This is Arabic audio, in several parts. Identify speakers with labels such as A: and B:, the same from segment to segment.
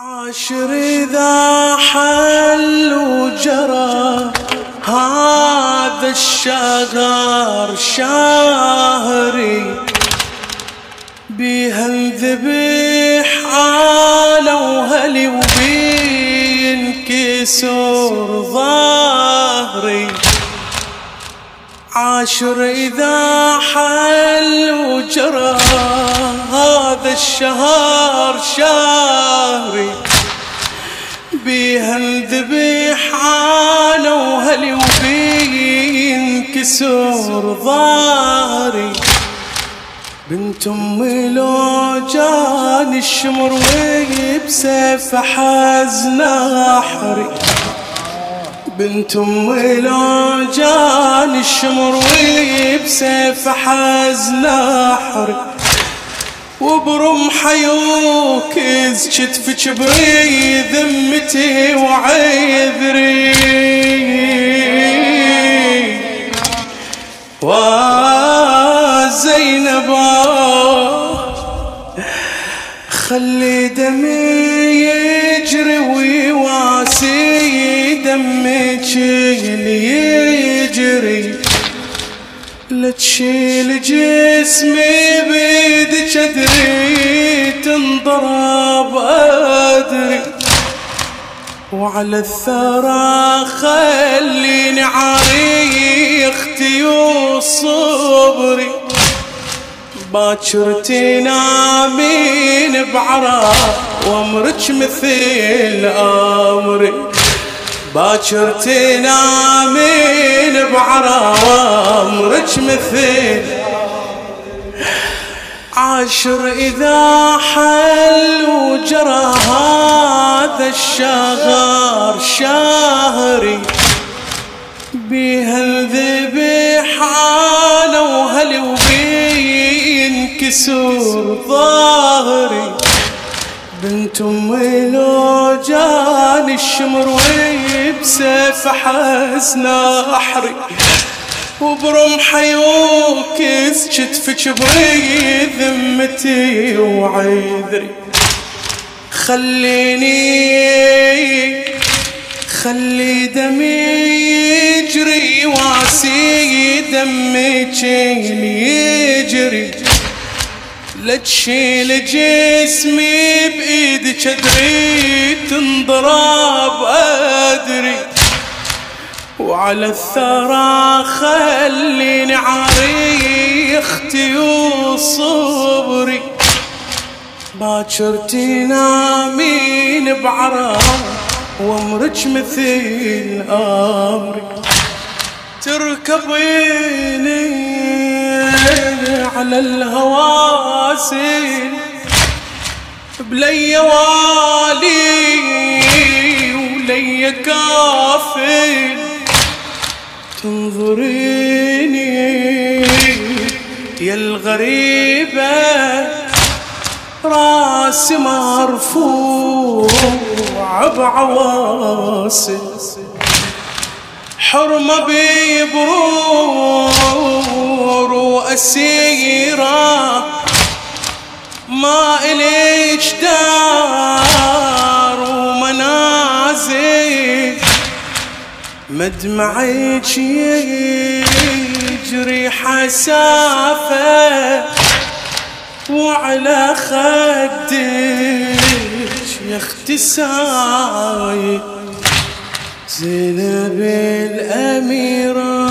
A: عاشر إذا حل وجرى هذا الشغار شهري بيها الذبح على وهلي وبينكسر ظهري. عاشر إذا حل وجرى. هذا الشهر شهري بيها الذبح على وهلي وبينكسر ظهري. بنت امي لو جاني الشمر وبسيف حزن أحري. بنت امي لو جاني الشمر وبسيف حزن احري وبرمح يوكز كتفك بري ذمتي وعذري. وزينب خلي دمي يجري ويواسي دمك اللي يجري لا تشيل جسمي بيدك ادري تنضرب ادري وعلى الثرى خليني عاري أختي وصبري باكر تنامين بعرا وامرك مثل امري باكر تنامين بعرا وامرك مثل عاشر إذا حل وجرى هذا الشغار شهري بيها الذبح على وهلي وبينكسر ظهري بنت امي لو جاني الشمر وبسيف حزن أحري؟ وبرمح يوكس كتفك بري ذمتي وعذري. خليني خلي دمي يجري واسي دمك يجري. لا تشيل جسمي بايدك ادري تنضرب أدري. وعلى الثرى خليني عاري أختي وصبري. باكر تنامين بعرا وامرك مثل أمري. تركبيني على الهواسي بلي والي ولي كافي تنظريني يا الغريبة راسي مرفوع بعواصي حرمة ببرور وأسيرة ما إليش دار ومنازل. مدمعك يجري حسافة وعلى خدك يا أختي سايد زينب الأميرة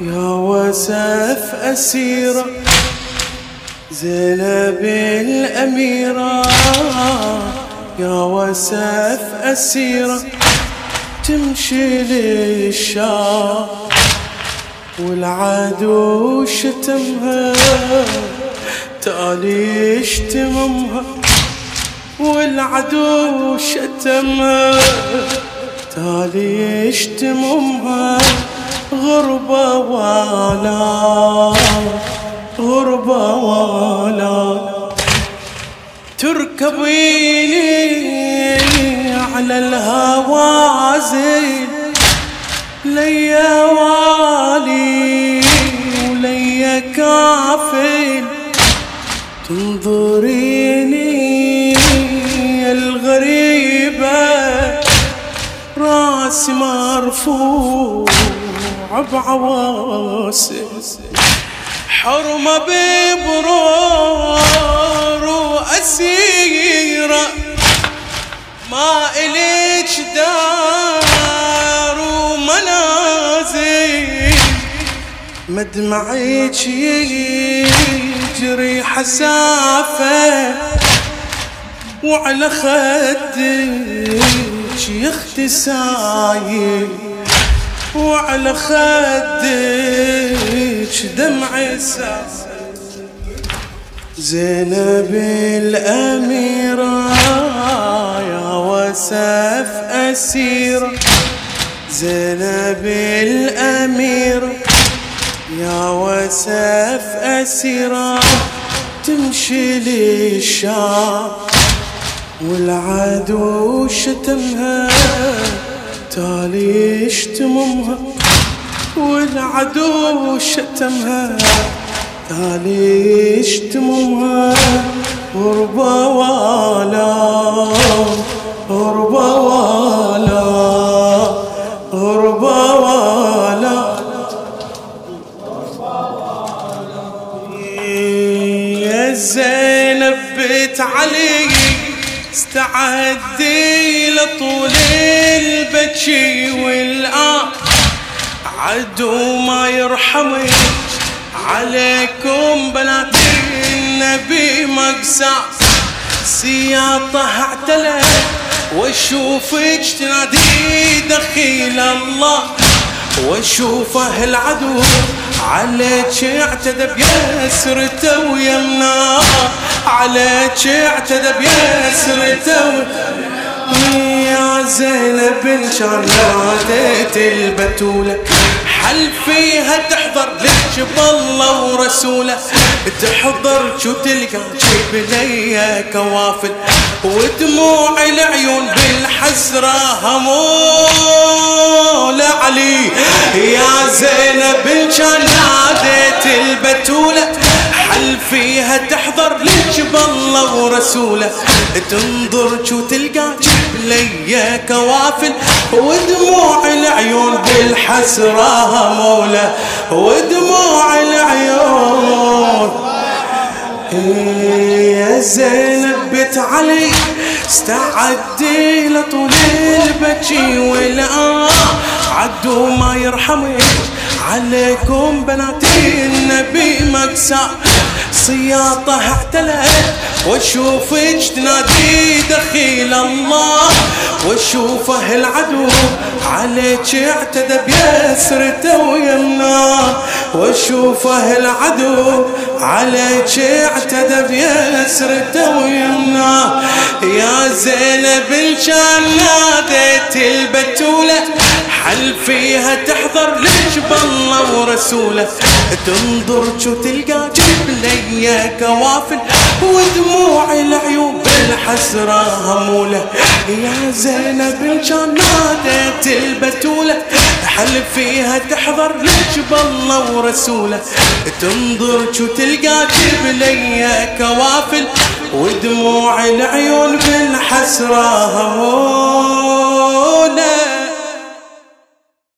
A: يا وسف أسيرة. زينب الأميرة يا وسف أسيرة. تمشي للشام والعدو شتمها تالي اشتممها والعدو شتمها. تالي اشتممها غربة ولا غربة ولا تركبيني على الهوازن ليا والي وليا كافل. تنظريني مرفوع بعواسي حرمة ببرور وأسيرة ما إليش دار ومنازل. مدمعيك يجري حسافة وعلى خدك يختي سايل وعلى خدك دمع زينب الأميرة يا وسف أسيرة. زينب الأميرة يا وسف أسيرة. تمشي للشام والعدو شتمها تالي يشتمها والعدو شتمها تالي يشتمها غربة والا غربة والا استعدي لطول البكي والآن. عدو ما يرحمك عليكم بنات النبي مقساس سياطة اعتلت واشوفك تنادي دخيل الله. واشوفه العدو عليك اعتدى بيسرته ويمناه عليك اعتدى بيسرته يا زينب إن شاء الله البتولة. حل فيها تحضر لك بالله ورسوله؟ تحضر شو تلقى جيب لي كوافل ودموع العيون بالحسرة همول علي. يا زينب إن كان ناديت البتولة. حل فيها تحضر لك بالله ورسوله. تنظر شو تلقى؟ جيب لي كوافل. ودموع العيون بالحسرة همولة ودموع العيون. يا زينب بنت علي استعدي لطول البكي والآن. عدو ما يرحمك. عليكم بناتي النبي مقسى سياطة اعتلت واشوفك تنادي دخيل الله. واشوفه العدو عليك اعتدى بيسرته ويمناه واشوفه العدو عليك اعتدى بيسرته ويمناه يا زينب الجان ناديت البتولة. حل فيها تحضر ليش بالله ورسوله؟ تنظر شو تلقى؟ جيب لي كوافل ودموع العيون بالحسرة همولة. يا زينب الجان ناديت البتولة. حل فيها تحضر ليش بالله ورسوله؟ تنظر شو تلقى؟ جيب لي كوافل ودموع العيون بالحسرة همولة.